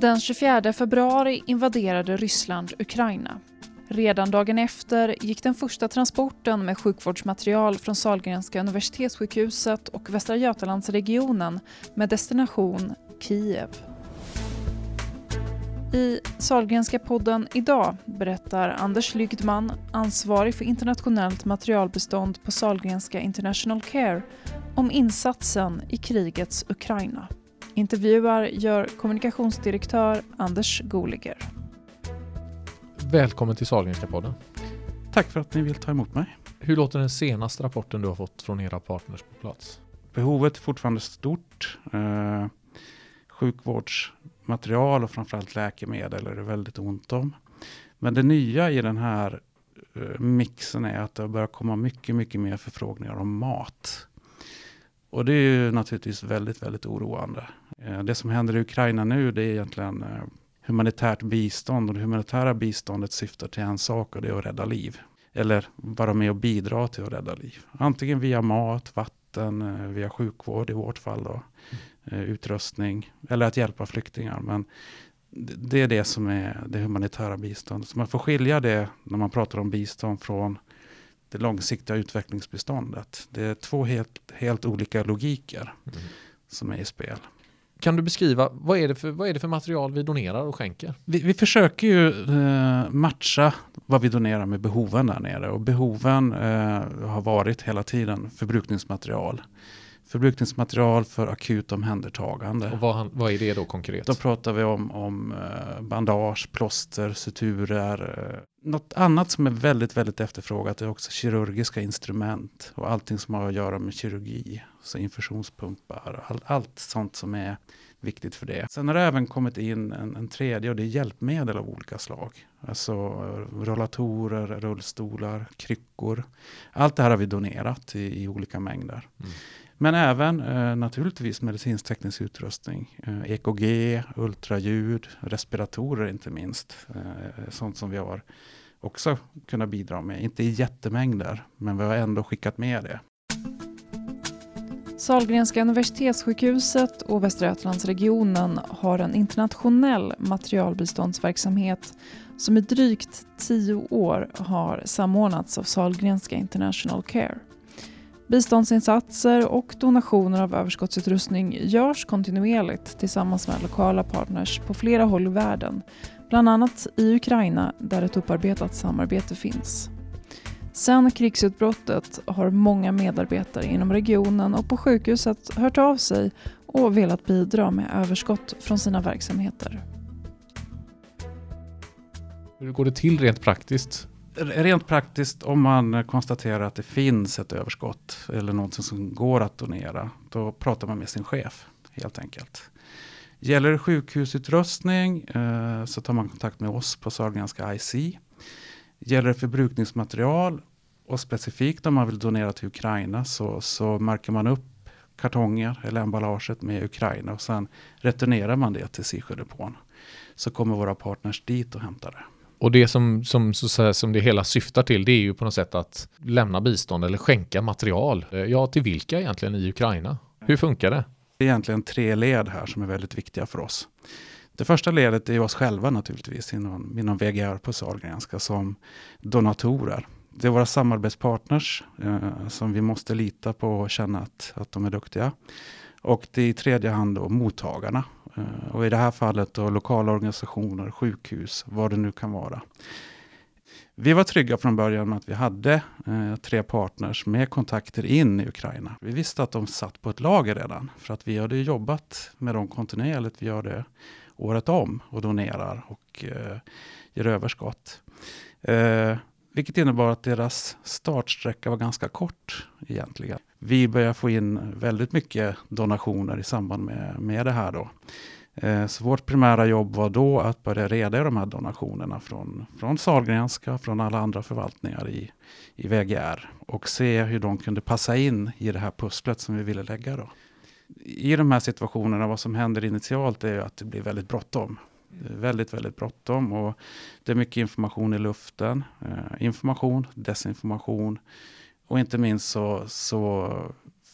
Den 24 februari invaderade Ryssland Ukraina. Redan dagen efter gick den första transporten med sjukvårdsmaterial från Sahlgrenska universitetssjukhuset och Västra Götalandsregionen med destination Kiev. I Sahlgrenska podden idag berättar Anders Lygdman, ansvarig för internationellt materialbestånd på Sahlgrenska International Care, om insatsen i krigets Ukraina. Intervjuar gör kommunikationsdirektör Anders Goliger. Välkommen till Sahlgrenska podden. Tack för att ni vill ta emot mig. Hur låter den senaste rapporten du har fått från era partners på plats? Behovet är fortfarande stort. Eh, sjukvårdsmaterial och framförallt läkemedel är det väldigt ont om. Men det nya i den här eh, mixen är att det börjar komma mycket, mycket mer förfrågningar om mat. Och det är ju naturligtvis väldigt, väldigt oroande. Eh, det som händer i Ukraina nu det är egentligen eh, humanitärt bistånd och det humanitära biståndet syftar till en sak och det är att rädda liv. Eller vara med och bidra till att rädda liv. Antingen via mat, vatten, eh, via sjukvård i vårt fall då, utrustning eller att hjälpa flyktingar. Men det är det som är det humanitära biståndet. Så man får skilja det när man pratar om bistånd från det långsiktiga utvecklingsbeståndet. Det är två helt, helt olika logiker mm. som är i spel. Kan du beskriva, vad är det för, vad är det för material vi donerar och skänker? Vi, vi försöker ju eh, matcha vad vi donerar med behoven där nere. Och behoven eh, har varit hela tiden förbrukningsmaterial. Förbrukningsmaterial för akut omhändertagande. Och vad, vad är det då konkret? Då pratar vi om, om eh, bandage, plåster, suturer. Något annat som är väldigt, väldigt efterfrågat är också kirurgiska instrument och allting som har att göra med kirurgi. Så infusionspumpar, all, allt sånt som är viktigt för det. Sen har det även kommit in en, en tredje och det är hjälpmedel av olika slag. Alltså eh, rollatorer, rullstolar, kryckor. Allt det här har vi donerat i, i olika mängder. Mm. Men även eh, naturligtvis medicinsk-teknisk utrustning. Eh, EKG, ultraljud, respiratorer inte minst. Eh, sånt som vi har också kunnat bidra med. Inte i jättemängder, men vi har ändå skickat med det. Sahlgrenska universitetssjukhuset och Västra Götalandsregionen har en internationell materialbiståndsverksamhet som i drygt tio år har samordnats av Sahlgrenska International Care. Biståndsinsatser och donationer av överskottsutrustning görs kontinuerligt tillsammans med lokala partners på flera håll i världen, bland annat i Ukraina där ett upparbetat samarbete finns. Sen krigsutbrottet har många medarbetare inom regionen och på sjukhuset hört av sig och velat bidra med överskott från sina verksamheter. Hur går det till rent praktiskt? Rent praktiskt, om man konstaterar att det finns ett överskott eller något som går att donera, då pratar man med sin chef helt enkelt. Gäller det sjukhusutrustning eh, så tar man kontakt med oss på Sahlgrenska IC. Gäller det förbrukningsmaterial och specifikt om man vill donera till Ukraina så, så märker man upp kartonger eller emballaget med Ukraina och sen returnerar man det till Sisjödepån. Så kommer våra partners dit och hämtar det. Och det som, som, så som det hela syftar till det är ju på något sätt att lämna bistånd eller skänka material. Eh, ja, till vilka egentligen i Ukraina? Hur funkar det? Det är egentligen tre led här som är väldigt viktiga för oss. Det första ledet är oss själva naturligtvis inom, inom VGR på Sahlgrenska som donatorer. Det är våra samarbetspartners eh, som vi måste lita på och känna att, att de är duktiga. Och det är i tredje hand då mottagarna. Eh, och i det här fallet då lokala organisationer, sjukhus, vad det nu kan vara. Vi var trygga från början med att vi hade eh, tre partners med kontakter in i Ukraina. Vi visste att de satt på ett lager redan, för att vi hade jobbat med dem kontinuerligt. Vi gör det året om och donerar och eh, ger överskott. Eh, vilket innebar att deras startsträcka var ganska kort egentligen. Vi börjar få in väldigt mycket donationer i samband med, med det här. Då. Eh, så vårt primära jobb var då att börja reda i de här donationerna från, från Sahlgrenska, från alla andra förvaltningar i, i VGR och se hur de kunde passa in i det här pusslet som vi ville lägga. Då. I de här situationerna, vad som händer initialt är att det blir väldigt bråttom. Väldigt, väldigt bråttom och det är mycket information i luften. Eh, information, desinformation och inte minst så, så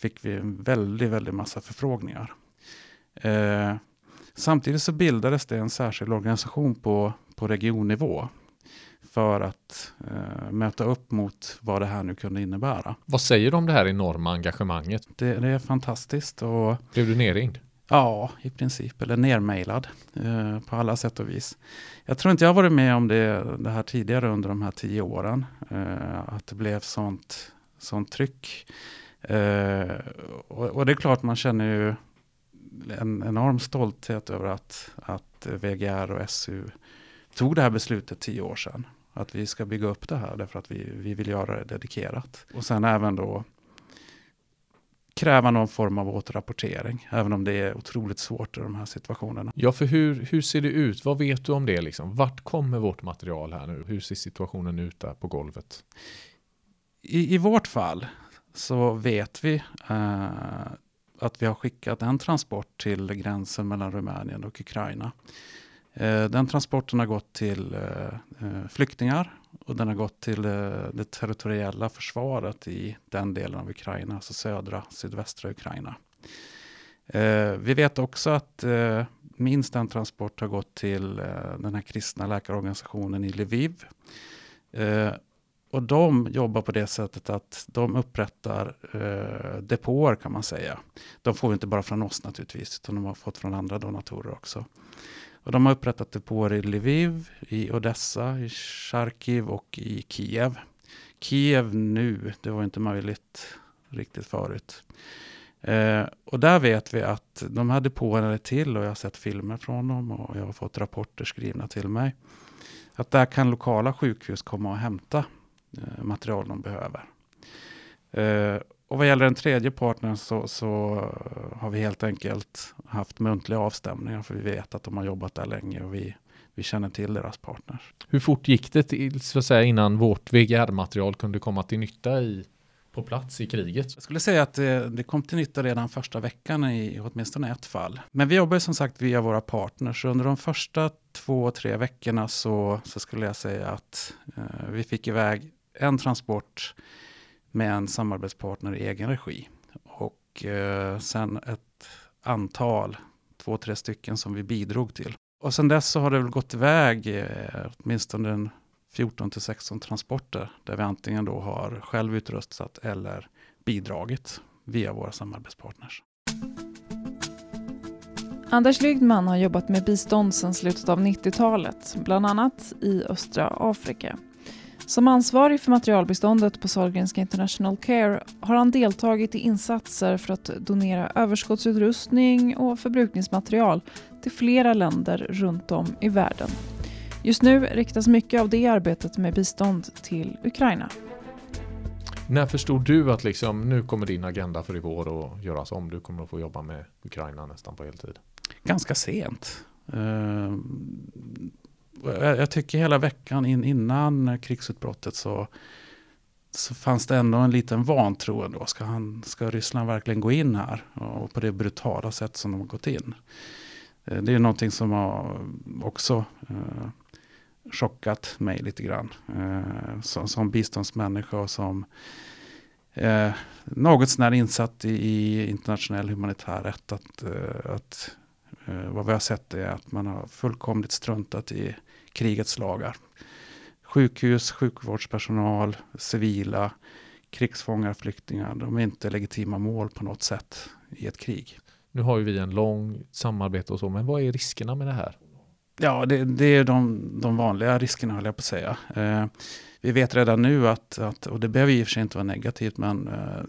fick vi en väldigt, väldigt massa förfrågningar. Eh, Samtidigt så bildades det en särskild organisation på, på regionnivå för att eh, möta upp mot vad det här nu kunde innebära. Vad säger du om det här enorma engagemanget? Det, det är fantastiskt och Blev du nerringd? ja, i princip, eller nermailad eh, på alla sätt och vis. Jag tror inte jag varit med om det, det här tidigare under de här tio åren, eh, att det blev sånt, sånt tryck. Eh, och, och det är klart man känner ju en enorm stolthet över att, att VGR och SU tog det här beslutet tio år sedan. Att vi ska bygga upp det här därför att vi, vi vill göra det dedikerat. Och sen även då kräva någon form av återrapportering, även om det är otroligt svårt i de här situationerna. Ja, för hur, hur ser det ut? Vad vet du om det? Liksom? Vart kommer vårt material här nu? Hur ser situationen ut där på golvet? I, i vårt fall så vet vi eh, att vi har skickat en transport till gränsen mellan Rumänien och Ukraina. Eh, den transporten har gått till eh, eh flyktingar och den har gått till eh, det territoriella försvaret i den delen av Ukraina, alltså södra, sydvästra Ukraina. Eh, vi vet också att minst en transport har gått till den här kristna läkarorganisationen i Lviv. Och de jobbar på det sättet att de upprättar eh, depåer kan man säga. De får inte bara från oss naturligtvis, utan de har fått från andra donatorer också. Och de har upprättat depåer i Lviv, i Odessa, i Charkiv och i Kiev. Kiev nu, det var inte möjligt riktigt förut. Eh, och där vet vi att de här depåerna är till och jag har sett filmer från dem och jag har fått rapporter skrivna till mig. Att där kan lokala sjukhus komma och hämta material de behöver. Eh, och vad gäller den tredje partnern så, så, har vi helt enkelt haft muntliga avstämningar för vi vet att de har jobbat där länge och vi, vi känner till deras partners. Hur fort gick det till, så att säga, innan vårt VGR-material kunde komma till nytta i, på plats i kriget? Jag skulle säga att det, det, kom till nytta redan första veckan i åtminstone ett fall. Men vi jobbar som sagt via våra partners. Under de första två, tre veckorna så, så skulle jag säga att eh, vi fick iväg en transport med en samarbetspartner i egen regi. Och eh, sen ett antal, två, tre stycken som vi bidrog till. Och sen dess så har det väl gått iväg eh, åtminstone 14 till 16 transporter där vi antingen då har själv utrustat eller bidragit via våra samarbetspartners. Anders Lygdman har jobbat med bistånd sedan slutet av 90-talet, bland annat i östra Afrika. Som ansvarig för materialbeståndet på Sahlgrenska International Care har han deltagit i insatser för att donera överskottsutrustning och förbrukningsmaterial till flera länder runt om i världen. Just nu riktas mycket av det arbetet med bistånd till Ukraina. När förstod du att liksom, nu kommer din agenda för i vår att göras om? Du kommer att få jobba med Ukraina nästan på heltid. Ganska sent. Jag tycker hela veckan in, innan krigsutbrottet så, så fanns det ändå en liten vantro ändå. Ska, han, ska Ryssland verkligen gå in här? Och på det brutala sätt som de har gått in. Eh, det är någonting som har också eh, chockat mig lite grann. Eh, som, som biståndsmänniska och som eh, något sånär insatt i, i internationell humanitär rätt. Att, eh, att Eh, vad vi har sett är att man har fullkomligt struntat i krigets lagar. Sjukhus, sjukvårdspersonal, civila, krigsfångar, flyktingar. De är inte legitima mål på något sätt i ett krig. Nu har ju vi en lång samarbete och så, men vad är riskerna med det här? Ja, det, det är de, de, vanliga riskerna höll jag på att säga. Eh, vi vet redan nu att, att, och det behöver i och för sig inte vara negativt, men eh,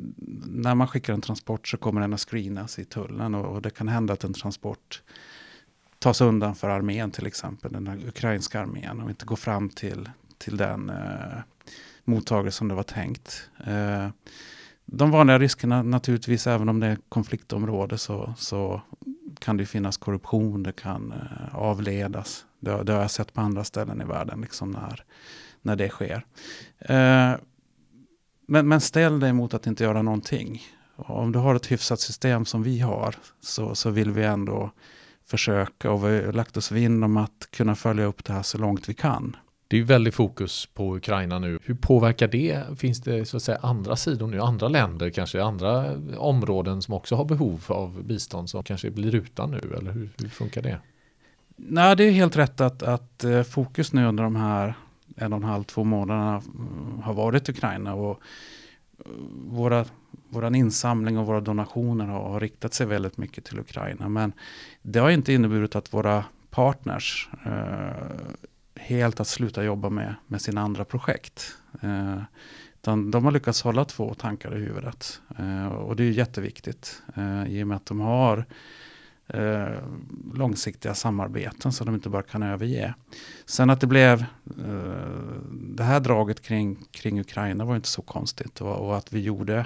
när man skickar en transport så kommer den att screenas i tullen och, och, det kan hända att en transport tas undan för armén till exempel, den ukrainska armén och inte går fram till, till den eh, mottagare som det var tänkt. Eh, de vanliga riskerna naturligtvis, även om det är konfliktområde så, så kan det finnas korruption, det kan eh, avledas. Det, det, har jag sett på andra ställen i världen, liksom när, när det sker. Eh, men, men ställ dig mot att inte göra någonting. Om du har ett hyfsat system som vi har så, så vill vi ändå försöka och vi har lagt oss vinn om att kunna följa upp det här så långt vi kan. Det är ju väldigt fokus på Ukraina nu. Hur påverkar det? Finns det så att säga andra sidor nu, andra länder, kanske andra områden som också har behov av bistånd som kanske blir utan nu? Eller hur, hur funkar det? Nej, det är helt rätt att, att eh, fokus nu under de här en och en halv, två månaderna mm, har varit Ukraina. Och eh, våra, våran insamling och våra donationer har, har riktat sig väldigt mycket till Ukraina. Men det har inte inneburit att våra partners eh, helt att sluta jobba med, med sina andra projekt. Eh, utan de har lyckats hålla två tankar i huvudet. Eh, och det är jätteviktigt eh, i och med att de har eh, långsiktiga samarbeten som de inte bara kan överge. Sen att det blev eh, det här draget kring, kring Ukraina var inte så konstigt och, och att vi gjorde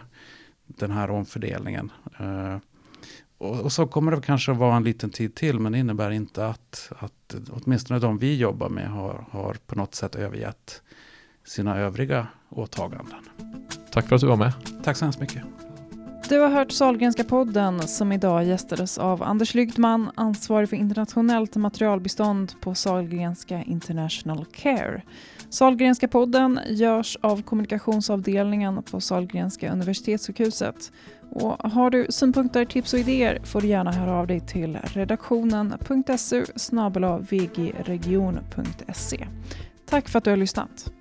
den här omfördelningen. Eh, och, och, så kommer det kanske vara en liten tid till men det innebär inte att, att åtminstone de vi jobbar med har, har på något sätt övergett sina övriga åtaganden. Tack för att du var med. Tack så hemskt mycket. Du har hört Salgrenska podden som idag gästades av Anders Lygtman, ansvarig för internationellt materialbestånd på Salgrenska International Care. Salgrenska podden görs av kommunikationsavdelningen på Salgrenska universitetssjukhuset. Och har du synpunkter, tips och idéer får du gärna höra av dig till redaktionen.su vgregion.se. Tack för att du har lyssnat.